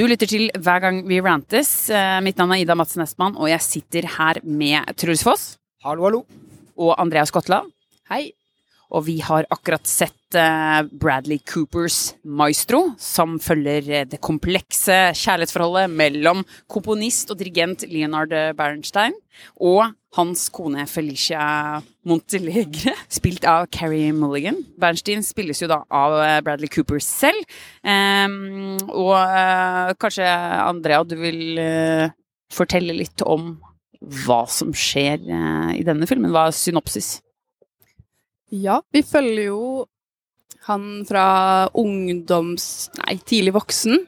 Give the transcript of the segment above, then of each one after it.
Du lytter til Hver gang vi rantes. Eh, Mitt navn er Ida Madsen Estmann, og jeg sitter her med Truls Foss Hallo, hallo. og Andreas Skotland. Hei. Og vi har akkurat sett eh, Bradley Coopers Maestro, som følger eh, det komplekse kjærlighetsforholdet mellom komponist og dirigent Leonard Bernstein og hans kone Felicia Montelegre, spilt av Carrie Mulligan. Bernstein spilles jo da av eh, Bradley Cooper selv. Ehm, og kanskje, Andrea, du vil fortelle litt om hva som skjer i denne filmen? Hva er synopsis? Ja, vi følger jo han fra ungdoms... Nei, tidlig voksen.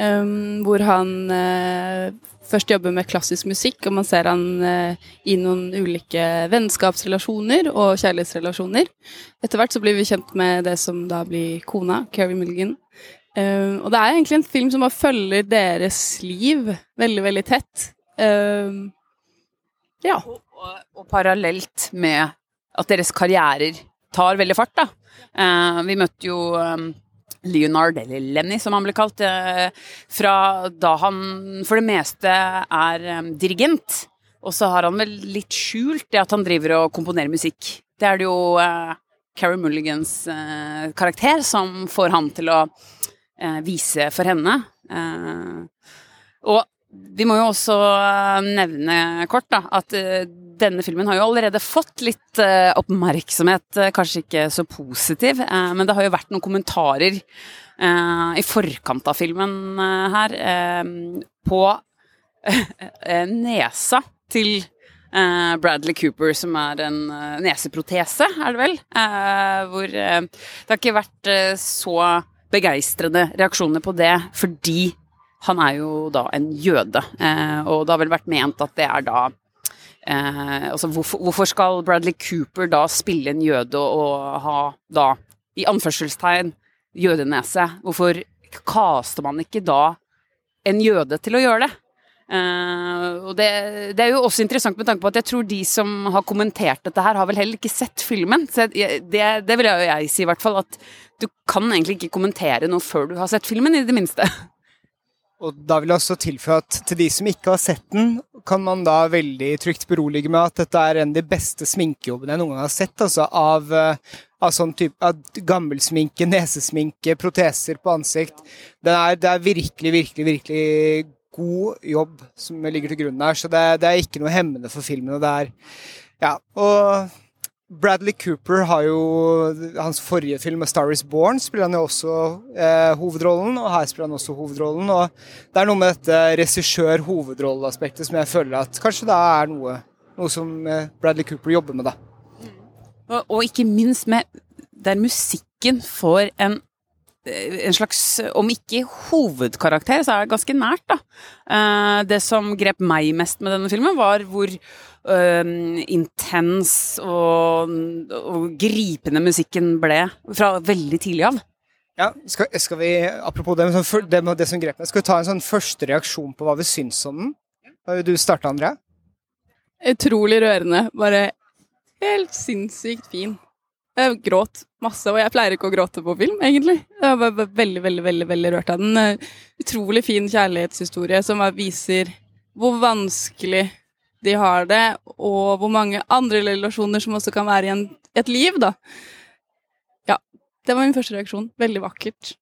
Um, hvor han uh, først jobber med klassisk musikk, og man ser han uh, i noen ulike vennskapsrelasjoner og kjærlighetsrelasjoner. Etter hvert så blir vi kjent med det som da blir kona, Carrie Mulligan. Um, og det er egentlig en film som bare følger deres liv veldig, veldig tett. Um, ja. Og, og, og parallelt med at deres karrierer tar veldig fart, da. Eh, vi møtte jo um, Leonard, eller Lenny som han ble kalt, eh, fra da han for det meste er um, dirigent. Og så har han vel litt skjult det at han driver og komponerer musikk. Det er det jo eh, Carrie Mulligans eh, karakter som får han til å vise for henne. Og vi må jo også nevne kort da, at denne filmen har jo allerede fått litt uh, oppmerksomhet, eh, kanskje ikke så positiv, uh, men det har jo vært noen kommentarer uh, i forkant av filmen her på nesa til Bradley Cooper, som er en neseprotese, er det vel? Hvor det har ikke vært så begeistrede reaksjoner på det, fordi han er jo da en jøde, og det har vel vært ment at det er da eh, altså hvorfor, hvorfor skal Bradley Cooper da spille en jøde og, ha da, i anførselstegn, jødenese? Hvorfor kaster man ikke da en jøde til å gjøre det? Eh, og det, det er jo også interessant med tanke på at jeg tror de som har kommentert dette her, har vel heller ikke sett filmen. Så jeg, det, det vil jeg, jeg si i hvert fall, at du kan egentlig ikke kommentere noe før du har sett filmen, i det minste. Og da vil jeg også tilføye at til de som ikke har sett den, kan man da veldig trygt berolige med at dette er en av de beste sminkejobbene jeg noen gang har sett, altså av, eh, av sånn type av gammelsminke, nesesminke, proteser på ansikt. Det er, det er virkelig, virkelig, virkelig god jobb som ligger til grunn her, så det, det er ikke noe hemmende for filmen. Og det er Ja, og Bradley Cooper har jo Hans forrige film, A Star Is Born, spiller han jo også eh, hovedrollen, og her spiller han også hovedrollen. Og det er noe med dette regissør-hovedrolleaspektet som jeg føler at kanskje det er noe, noe som eh, Bradley Cooper jobber med, da. Og, og ikke minst med der musikken får en en slags, om ikke hovedkarakter, så er det ganske nært, da. Eh, det som grep meg mest med denne filmen, var hvor eh, intens og, og gripende musikken ble fra veldig tidlig av. Ja, skal, skal vi, Apropos det, sånn, det, det som grep meg, skal vi ta en sånn første reaksjon på hva vi syns om den? Da vil Du starte, Andrea. Utrolig rørende. Bare helt sinnssykt fin. Jeg gråt masse, og jeg pleier ikke å gråte på film, egentlig. Jeg var veldig, veldig, veldig, veldig rørt av den. Eh, Utrolig fin kjærlighetshistorie som viser hvor vanskelig de har det, og hvor mange andre relasjoner som også kan være i en, et liv, da. Ja. Det var min første reaksjon. Veldig vakkert.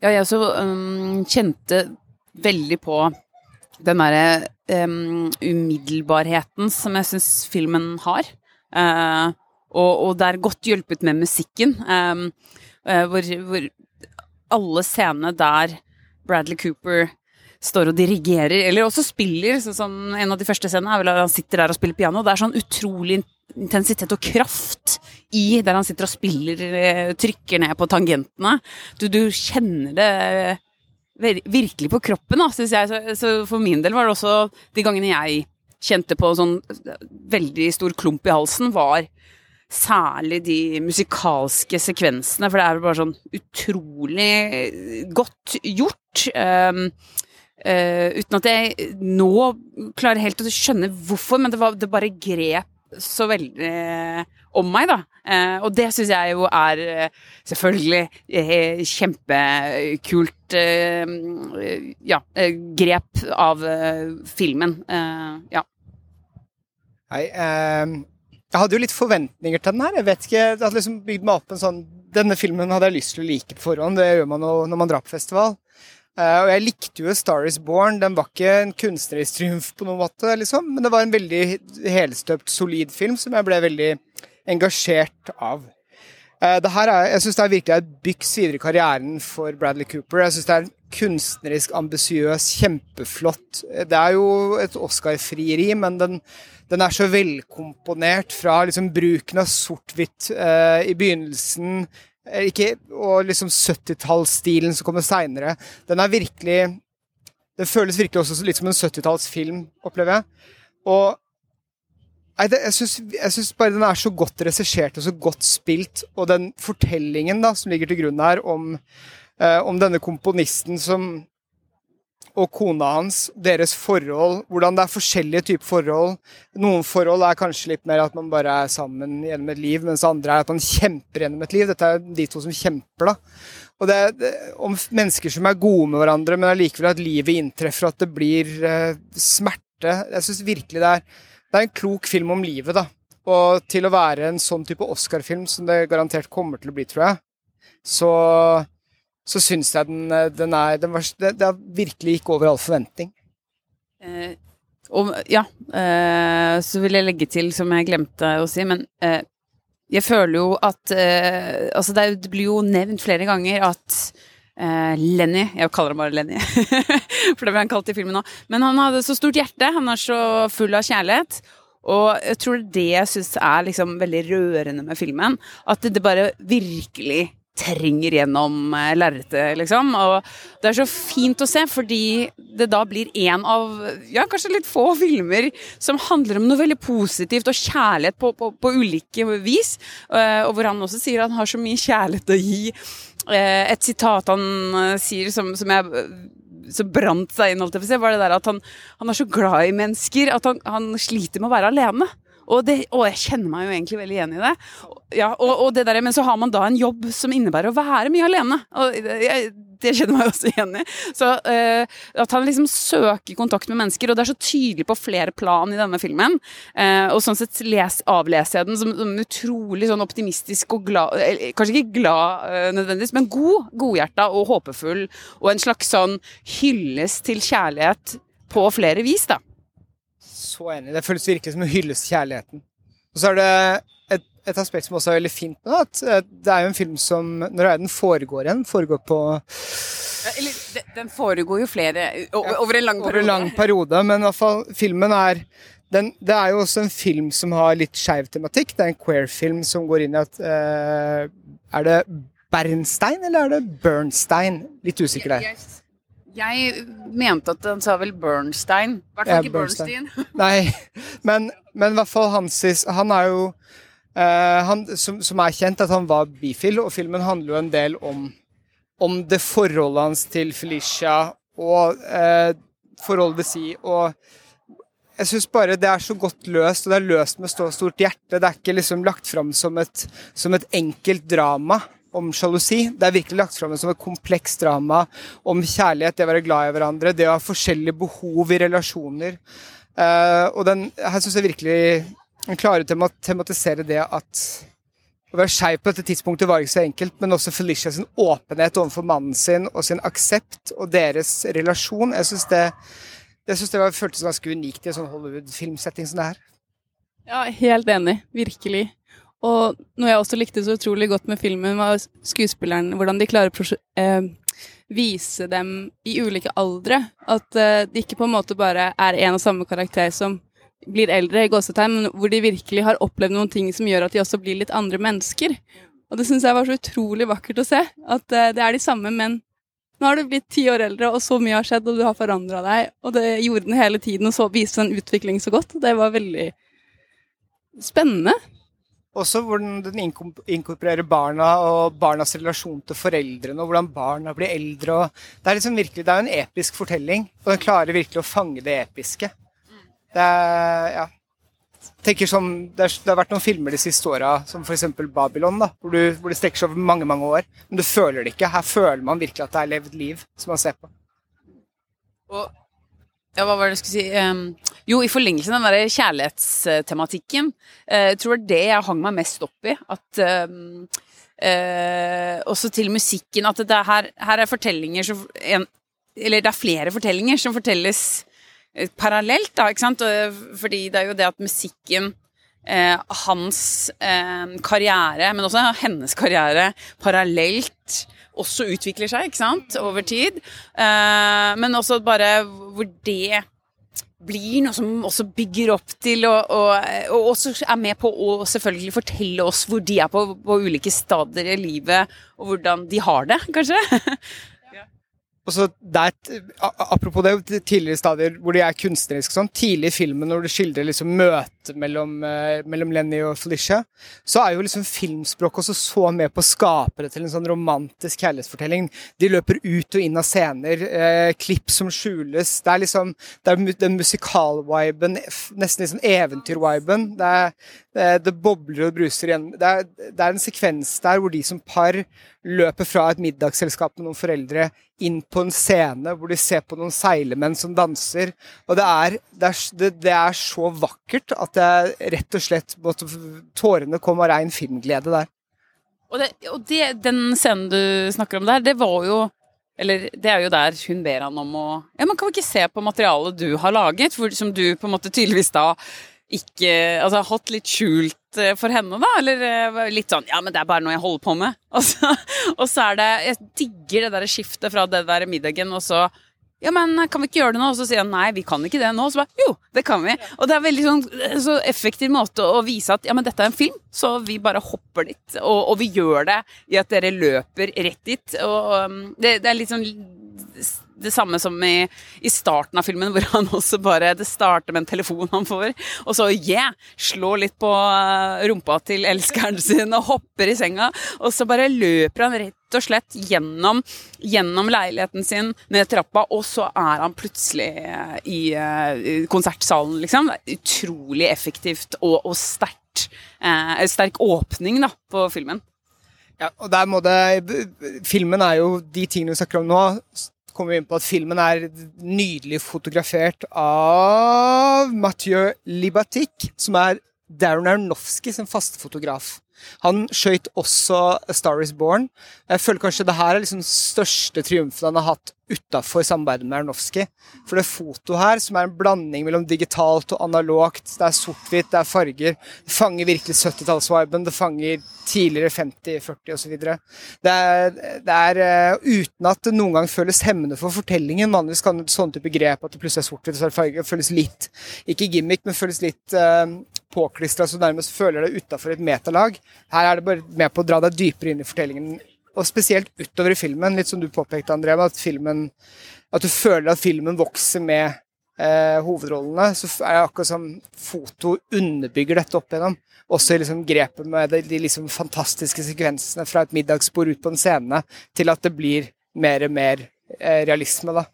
Ja, jeg også um, kjente veldig på den derre um, umiddelbarheten som jeg syns filmen har. Eh, og, og det er godt hjulpet med musikken, um, uh, hvor, hvor alle scenene der Bradley Cooper står og dirigerer, eller også spiller, sånn som en av de første scenene er vel at han sitter der og spiller piano. Det er sånn utrolig intensitet og kraft i der han sitter og spiller, eh, trykker ned på tangentene. Du, du kjenner det virkelig på kroppen, da, syns jeg. Så, så for min del var det også de gangene jeg kjente på sånn veldig stor klump i halsen, var særlig de musikalske sekvensene, for det er jo bare sånn utrolig godt gjort. Um, uh, uten at jeg nå klarer helt å skjønne hvorfor, men det, var, det bare grep så veldig eh, om meg, da. Eh, og det syns jeg jo er eh, selvfølgelig eh, kjempekult eh, ja, eh, grep av filmen. ja. Nei, jeg hadde jo litt forventninger til den her. Jeg vet ikke, jeg hadde liksom bygd meg opp en sånn Denne filmen hadde jeg lyst til å like på forhånd. Det gjør man når man drar på festival. Uh, og jeg likte jo 'Star Is Born'. Den var ikke en kunstnerisk triumf på noen måte, liksom, men det var en veldig helstøpt, solid film som jeg ble veldig engasjert av. Uh, det er, jeg syns det er virkelig et byks videre i karrieren for Bradley Cooper. Jeg syns det er kunstnerisk ambisiøs, kjempeflott. Det er jo et Oscar-frieri, men den, den, er så velkomponert fra liksom bruken av sort-hvitt eh, i begynnelsen Eh, ikke, og liksom 70-tallsstilen som kommer seinere. Den er virkelig Den føles virkelig også litt som en 70-tallsfilm, opplever jeg. Og nei, det, jeg syns bare den er så godt regissert og så godt spilt, og den fortellingen da, som ligger til grunn her om, eh, om denne komponisten som og kona hans, deres forhold, hvordan det er forskjellige typer forhold. Noen forhold er kanskje litt mer at man bare er sammen gjennom et liv, mens andre er at man kjemper gjennom et liv. Dette er de to som kjemper, da. Og det, det om mennesker som er gode med hverandre, men allikevel at livet inntreffer, at det blir eh, smerte. Jeg syns virkelig det er, det er en klok film om livet, da. Og til å være en sånn type Oscar-film som det garantert kommer til å bli, tror jeg, så så syns jeg den, eh, den er den var, det, det virkelig gikk over all forventning. Eh, og ja, eh, så vil jeg legge til, som jeg glemte å si, men eh, jeg føler jo at eh, Altså, det blir jo nevnt flere ganger at eh, Lenny Jeg kaller ham bare Lenny, for det ble han kalt i filmen nå. Men han hadde så stort hjerte, han er så full av kjærlighet. Og jeg tror det jeg syns er liksom veldig rørende med filmen, at det bare virkelig trenger gjennom eh, lerretet, liksom. Og det er så fint å se, fordi det da blir en av ja, kanskje litt få filmer som handler om noe veldig positivt og kjærlighet på, på, på ulike vis. Uh, og hvor han også sier at han har så mye kjærlighet å gi. Uh, et sitat han uh, sier som, som jeg så brant seg inn, var det der at han, han, er så glad i mennesker at han, han sliter med å være alene. Og, det, og, jeg kjenner meg jo egentlig veldig igjen i det. Ja, og, og det der, men så har man da en jobb som innebærer å være mye alene. Og jeg, det kjenner meg også igjen i. Så uh, At han liksom søker kontakt med mennesker, og det er så tydelig på flere plan i denne filmen. Uh, og sånn sett les, avleser jeg den som, som utrolig sånn optimistisk og glad Kanskje ikke glad uh, nødvendigvis, men god, godhjerta og håpefull. Og en slags sånn hyllest til kjærlighet på flere vis, da så enig. Det føles virkelig som en hyllest kjærligheten. Og så er det et, aspekt som også er veldig fint nå, at eh, det er jo en film som Når er den foregår igjen? Foregår på Eller, den foregår jo flere over en lang periode. Over en lang periode, men i hvert fall filmen er den, det er jo også en film som har litt skeiv tematikk. Det er en queer-film som går inn i at uh, Er det Bernstein, eller er det Bernstein? Litt usikker der. Yes. Jeg mente at han sa vel Bernstein. I hvert fall ikke Bernstein. Nei, men, men, i hvert fall Hansis Han er jo han, som, som, er kjent, at han var bifil, og filmen handler jo en del om, om det forholdet hans til Felicia og eh, forholdet si og jeg syns bare det er så godt løst, og det er løst med stort hjerte. Det er ikke liksom lagt fram som et, som et enkelt drama om sjalusi. Det er virkelig lagt fram som et komplekst drama om kjærlighet, det å være glad i hverandre, det å ha forskjellige behov i relasjoner. Uh, og den, her syns jeg virkelig den klarer å tematisere det at å være skeiv på dette tidspunktet var ikke så enkelt, men også Felicia sin åpenhet overfor mannen sin og sin aksept og deres relasjon. Jeg syns det, jeg synes det var, føltes ganske unikt i en sånn Hollywood-filmsetting som det her. Ja, helt enig. Virkelig. Og noe jeg også likte så utrolig godt med filmen, var skuespilleren, hvordan de klarer å eh, vise dem i ulike aldre. At eh, det ikke på en måte bare er en og samme karakter som blir eldre, i gåsetegn, hvor de virkelig har opplevd noen ting som gjør at de også blir litt andre mennesker. Og det syns jeg var så utrolig vakkert å se. At eh, det er de samme, men nå har du blitt ti år eldre, og så mye har skjedd, og du har forandra deg. Og det gjorde den hele tiden, og så viste den utvikling så godt. Det var veldig spennende. Også hvordan den inkorporerer barna og barnas relasjon til foreldrene, og hvordan barna blir eldre. det er liksom virkelig, det er en episk fortelling, og den klarer virkelig å fange det episke. Det er, ja. tenker sånn, det, er, det har vært noen filmer de siste åra, som f.eks. Babylon, da, hvor, du, hvor det strekker seg over mange mange år. Men du føler det ikke. Her føler man virkelig at det er levd liv som man ser på. Og ja, hva var det jeg skulle si? um, jo, i forlengelsen av den der kjærlighetstematikken, uh, jeg tror det er det jeg hang meg mest opp i. At um, uh, Også til musikken. At er her, her er fortellinger som en, Eller det er flere fortellinger som fortelles parallelt, da, ikke sant? Fordi det er jo det at musikken eh, hans eh, karriere, men også hennes karriere, parallelt også utvikler seg, ikke sant, over tid. Eh, men også bare hvor det blir noe som også bygger opp til og, og, og også er med på å selvfølgelig fortelle oss hvor de er på, på ulike stadier i livet, og hvordan de har det, kanskje. Er et, Apropos det tidligere stadier hvor de er kunstneriske sånn, tidlig i filmen når du skildrer liksom møtet mellom, eh, mellom Lenny og Felicia, så er jo liksom filmspråket også så med på å skape det til en sånn romantisk kjærlighetsfortelling. De løper ut og inn av scener, eh, klipp som skjules. Det er liksom det er den musikal-viben, nesten liksom eventyr-viben. Det, det, det bobler og bruser igjen. Det er, det er en sekvens der hvor de som par løper fra et middagsselskap med noen foreldre inn på en scene hvor de ser på noen seilemenn som danser. Og det er, det er, det er så vakkert at jeg rett og slett måtte, Tårene kom av rein filmglede der. Og, det, og det, den scenen du snakker om der, det var jo Eller det er jo der hun ber han om å Ja, man kan vi ikke se på materialet du har laget, for, som du på en måte tydeligvis da ikke Altså har hatt litt skjult eh, for henne, da? Eller eh, litt sånn Ja, men det er bare noe jeg holder på med. Og så, og så er det Jeg digger det der skiftet fra det der middagen, og så ja, men kan vi ikke gjøre det nå? Og så sier han nei, vi kan ikke det nå. Og så bare jo, det kan vi. Og det er veldig sånn så effektiv måte å vise at ja, men dette er en film, så vi bare hopper dit. Og, og vi gjør det i at dere løper rett dit. Og um, det, det er litt sånn det samme som i, i starten av filmen, hvor han også bare Det starter med en telefon han får, og så yeah! Slår litt på eh, rumpa til elskeren sin og hopper i senga. Og så bare løper han rett og slett gjennom, gjennom leiligheten sin, ned trappa, og så er han plutselig eh, i, eh, i konsertsalen, liksom. Det er utrolig effektivt og, og sterkt. Eh, sterk åpning da, på filmen. Ja, og der må det Filmen er jo de tingene vi snakker om nå. kommer vi inn på at Filmen er nydelig fotografert av Mathieu Libatic, som er Darren Aronofsky som faste fotograf. Han skøyt også A Star Is Born. Jeg føler kanskje det her er liksom den største triumfen han har hatt utafor samarbeidet med Aronofsky. For det fotoet her, som er en blanding mellom digitalt og analogt, det er sort-hvitt, det er farger, det fanger virkelig 70-tallsviben, det fanger tidligere 50-, 40- osv. Det er, det er eh, uten at det noen gang føles hemmende for fortellingen. Vanligvis kan et sånn type grep at det plutselig er sort-hvitt og så er det farge, føles litt, ikke gimmick, men føles litt uh, påklistra, så nærmest føler deg utafor et metalag. Her er det bare med på å dra deg dypere inn i fortellingen, og spesielt utover i filmen, litt som du påpekte, André, at filmen At du føler at filmen vokser med eh, hovedrollene, så er det akkurat som foto underbygger dette opp igjennom. Også i liksom grepet med de, de liksom fantastiske sekvensene fra et middagsbord ut på en scene, til at det blir mer og mer eh, realisme, da.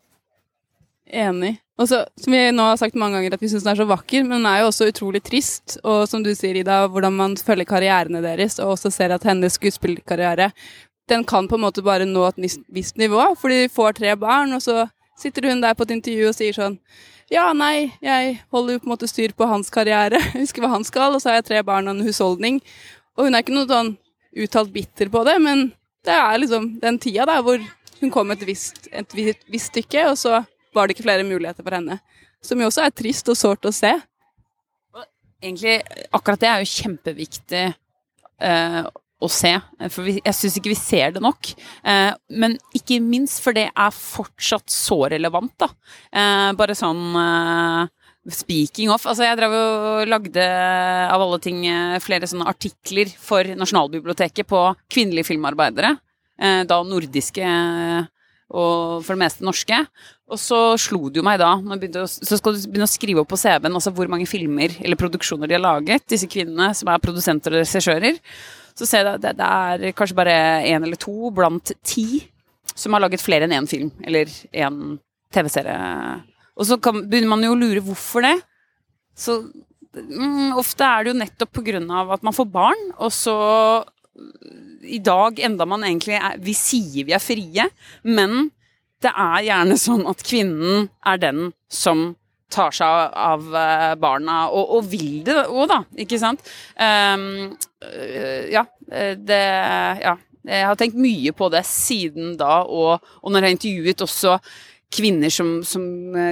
Enig. Og så, som vi nå har sagt mange ganger, at vi syns den er så vakker, men den er jo også utrolig trist. Og som du sier, Ida, hvordan man følger karrierene deres, og også ser at hennes skuespillerkarriere den kan på en måte bare nå et visst nivå, fordi de får tre barn, og så sitter hun der på et intervju og sier sånn Ja, nei, jeg holder jo på en måte styr på hans karriere, husker hva han skal, og så har jeg tre barn og en husholdning. Og hun er ikke noe sånn uttalt bitter på det, men det er liksom den tida der hvor hun kom et visst, et visst stykke, og så var det ikke flere muligheter for henne. Som jo også er trist og sårt å se. Egentlig, akkurat det er jo kjempeviktig eh, å se, for vi, jeg syns ikke vi ser det nok. Eh, men ikke minst for det er fortsatt så relevant, da. Eh, bare sånn eh, Speaking of, altså jeg drev og lagde av alle ting eh, flere sånne artikler for Nasjonalbiblioteket på kvinnelige filmarbeidere. Eh, da nordiske og for det meste norske. Og så slo det jo meg da, å, så skal du begynne å skrive opp på CV-en altså hvor mange filmer eller produksjoner de har laget, disse kvinnene som er produsenter og regissører. Så ser jeg det, det er kanskje bare én eller to blant ti som har laget flere enn én film eller én TV-serie. Og så kan, begynner man jo å lure hvorfor det. Så mm, ofte er det jo nettopp på grunn av at man får barn, og så i dag, enda man egentlig er Vi sier vi er frie, men det er gjerne sånn at kvinnen er den som tar seg av eh, barna, og, og vil det òg, da, ikke sant? Um, ja, det Ja. Jeg har tenkt mye på det siden da, og, og når jeg intervjuet også kvinner som, som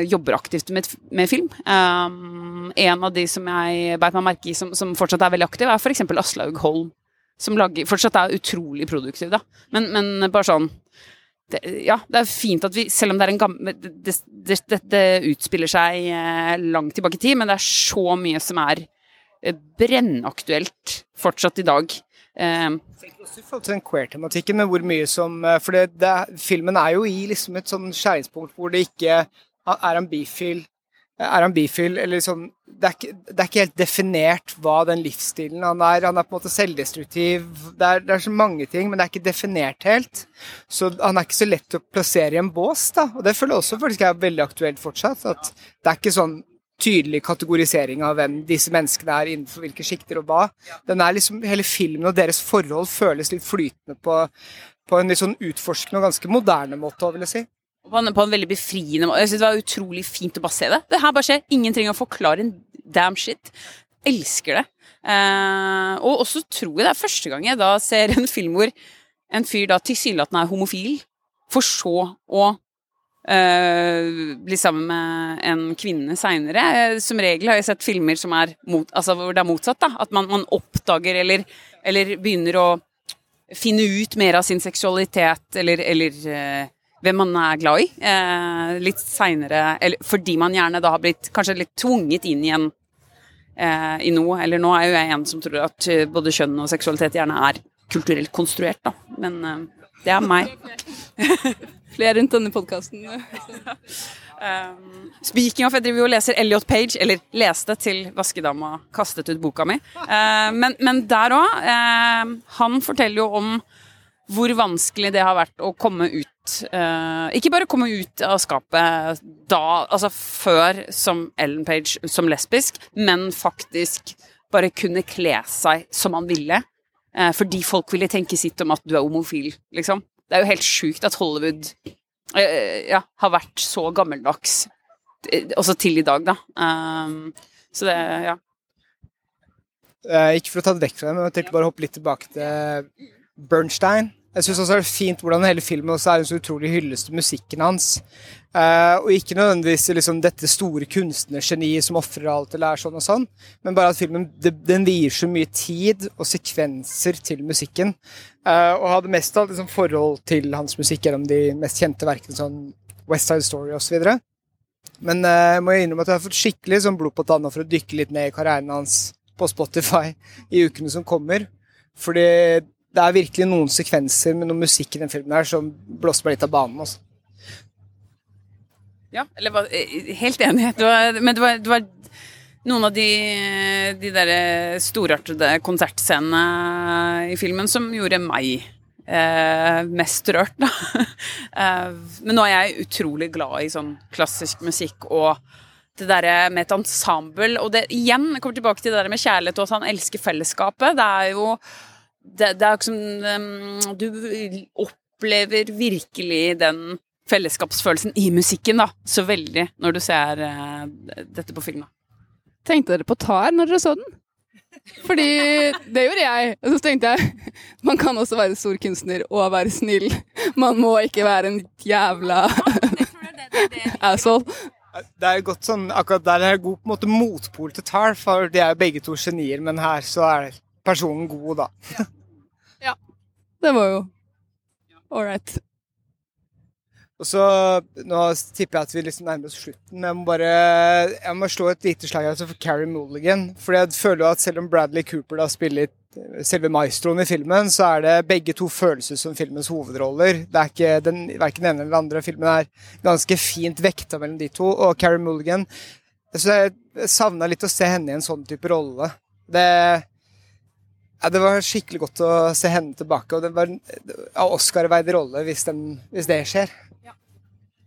jobber aktivt med, med film. Um, en av de som jeg beit meg merke i som, som, fortsatt er veldig aktiv, er f.eks. Aslaug Holm. Som lager, fortsatt er utrolig produktiv, da. Men, men bare sånn det, ja, det er fint at vi, selv om det er en gammel det, det, det, utspiller seg eh, langt tilbake i tid, men det er så mye som er eh, brennaktuelt fortsatt i dag. Eh, også i forhold til den queer-tematikken, med hvor mye som eh, For filmen er jo i liksom et sånn skjæringspunkt hvor det ikke er en bifil er han bifil, eller liksom det er, ikke, det er, ikke, helt definert hva den livsstilen han er. Han er på en måte selvdestruktiv. Det er, det er, så mange ting, men det er ikke definert helt. Så han er ikke så lett å plassere i en bås, da. Og det føler jeg også faktisk er veldig aktuelt fortsatt. At det er ikke sånn tydelig kategorisering av hvem disse menneskene er innenfor hvilke sjikter og hva. Den er liksom, Hele filmen og deres forhold føles litt flytende på, på en litt sånn utforskende og ganske moderne måte, vil jeg si. På en, på en, veldig befriende måte. Jeg synes Det var utrolig fint å bare se det. Det her bare skjer. Ingen trenger å forklare en damn shit. Elsker det. Eh, og også tror jeg det er første gang jeg da ser en film hvor en fyr da tilsynelatende er homofil, for så å eh, bli sammen med en kvinne seinere. Eh, som regel har jeg sett filmer som er mot, altså hvor det er motsatt. da, At man, man oppdager eller, eller, begynner å finne ut mer av sin seksualitet eller, eller eh, hvem man er glad i. Eh, litt seinere Fordi man gjerne da har blitt kanskje litt tvunget inn igjen eh, i noe. Eller nå er jo jeg en som tror at eh, både kjønn og seksualitet gjerne er kulturelt konstruert, da. Men eh, det er meg. Flere rundt denne podkasten. Um, speaking of, jeg driver jo og leser Elliot Page, eller leste til vaskedama kastet ut boka mi. Uh, men, men, der òg. Uh, han forteller jo om hvor vanskelig det har vært å komme ut uh, Ikke bare komme ut av skapet da, altså før som Ellen Page som lesbisk, men faktisk bare kunne kle seg som man ville. Uh, fordi folk ville tenke sitt om at du er homofil, liksom. Det er jo helt sjukt at Hollywood uh, ja, har vært så gammeldags også til i dag, da. Um, så det, ja. Ikke for å ta det vekk fra deg, men jeg tenkte bare å hoppe litt tilbake til Bernstein. Jeg syns også det er fint hvordan hele filmen også er en så utrolig hyllest til musikken hans. Uh, og ikke nødvendigvis liksom, dette store kunstnergeniet som ofrer alt eller er sånn og sånn, men bare at filmen den vier så mye tid og sekvenser til musikken. Uh, og hadde mest av liksom, forhold til hans musikk gjennom de mest kjente verkene, sånn West Side Story osv. Men jeg må innrømme at jeg har fått skikkelig sånn, blod på tanna for å dykke litt ned i karrieren hans på Spotify i ukene som kommer. Fordi det er virkelig noen sekvenser med noe musikk i den filmen her som blåser meg litt av banen. Også. Ja, eller eh, helt enig. Det var, men det var, det var, noen av de, de der storartede konsertscenene i filmen som gjorde meg eh, mest rørt, da. eh, men nå er jeg utrolig glad i sånn klassisk musikk og det derre med et ensemble. Og det igjen, jeg kommer tilbake til det der med kjærlighet og at han elsker fellesskapet. Det er jo det, det er som um, Du opplever virkelig den fellesskapsfølelsen i musikken da, så veldig når du ser uh, dette på film. da. Tenkte dere på Tar når dere så den? Fordi det gjorde jeg. Og så tenkte jeg man kan også være stor kunstner og være snill. Man må ikke være en jævla asshole. Det er godt sånn, akkurat der er det god på en måte motpol til Tar, for de er jo begge to genier, men her så er det personen god, da. ja. Det var jo ålreit. Og så, Nå tipper jeg at vi liksom nærmer oss slutten, men jeg må bare jeg må slå et lite slag altså for Carrie Mulligan. For jeg føler jo at selv om Bradley Cooper da spiller selve maestroen i filmen, så er det begge to følelser som filmens hovedroller. Det er ikke den, Verken ene eller den andre. Filmen er ganske fint vekta mellom de to. Og Carrie Mulligan Så jeg savna litt å se henne i en sånn type rolle. Det ja, Det var skikkelig godt å se henne tilbake. Og det var av Oscar-verdig rolle hvis, hvis, det skjer. Ja.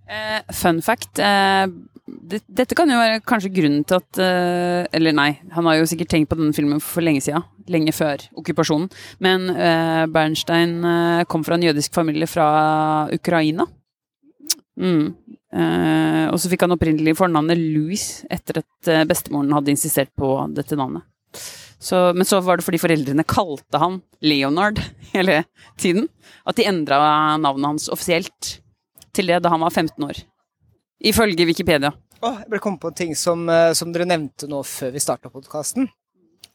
Eh, fun fact. Eh, det, dette kan jo være kanskje grunnen til at eh, Eller nei, han har jo sikkert tenkt på denne filmen for lenge siden. Lenge før okkupasjonen. Men eh, Bernstein eh, kom fra en jødisk familie fra Ukraina. Mm. Eh, og så fikk han opprinnelig fornavnet Louis etter at bestemoren hadde insistert på dette navnet. Så, men så var det fordi foreldrene kalte han Leonard hele tiden, at de endra navnet hans offisielt til det da han var 15 år. Ifølge Wikipedia. Oh, jeg ble kommet på en ting som, eh, som dere nevnte nå før vi starta podkasten.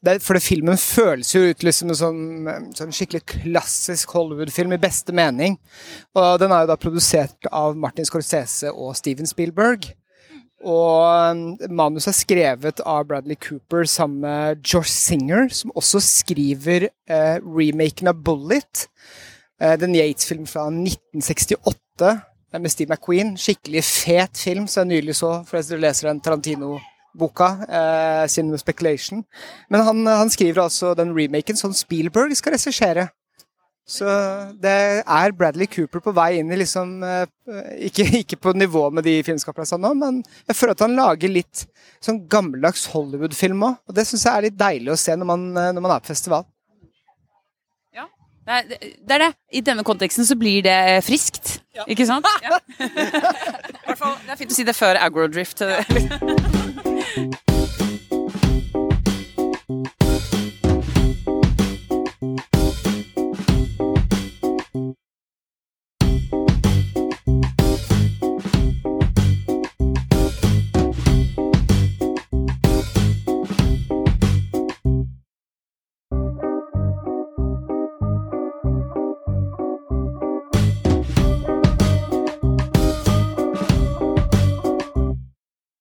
For det, filmen føles jo ut liksom en sånn, sånn skikkelig klassisk Hollywood-film i beste mening. Og den er jo da produsert av Martin Scorsese og Steven Spielberg. Og manuset er skrevet av Bradley Cooper sammen med Josh Singer, som også skriver eh, remaken av Bullet. Eh, den Yates-filmen fra 1968 med Steve McQueen. Skikkelig fet film som jeg nylig så, for dere leser den Tarantino-boka, eh, Cinema Speculation. Men han, han, skriver altså den remaken som Spielberg skal regissere. Så det er Bradley Cooper på vei inn i liksom eh, ikke, ikke, på nivå med de filmskaperne han nå, men jeg føler at han lager litt sånn gammeldags Hollywood-film òg. Og det syns jeg er litt deilig å se når man, når man er på festival. Det er, det er, det I denne konteksten så blir det friskt, ja. ikke sant? Ja. det er fint å si det før agrodrift. Ja.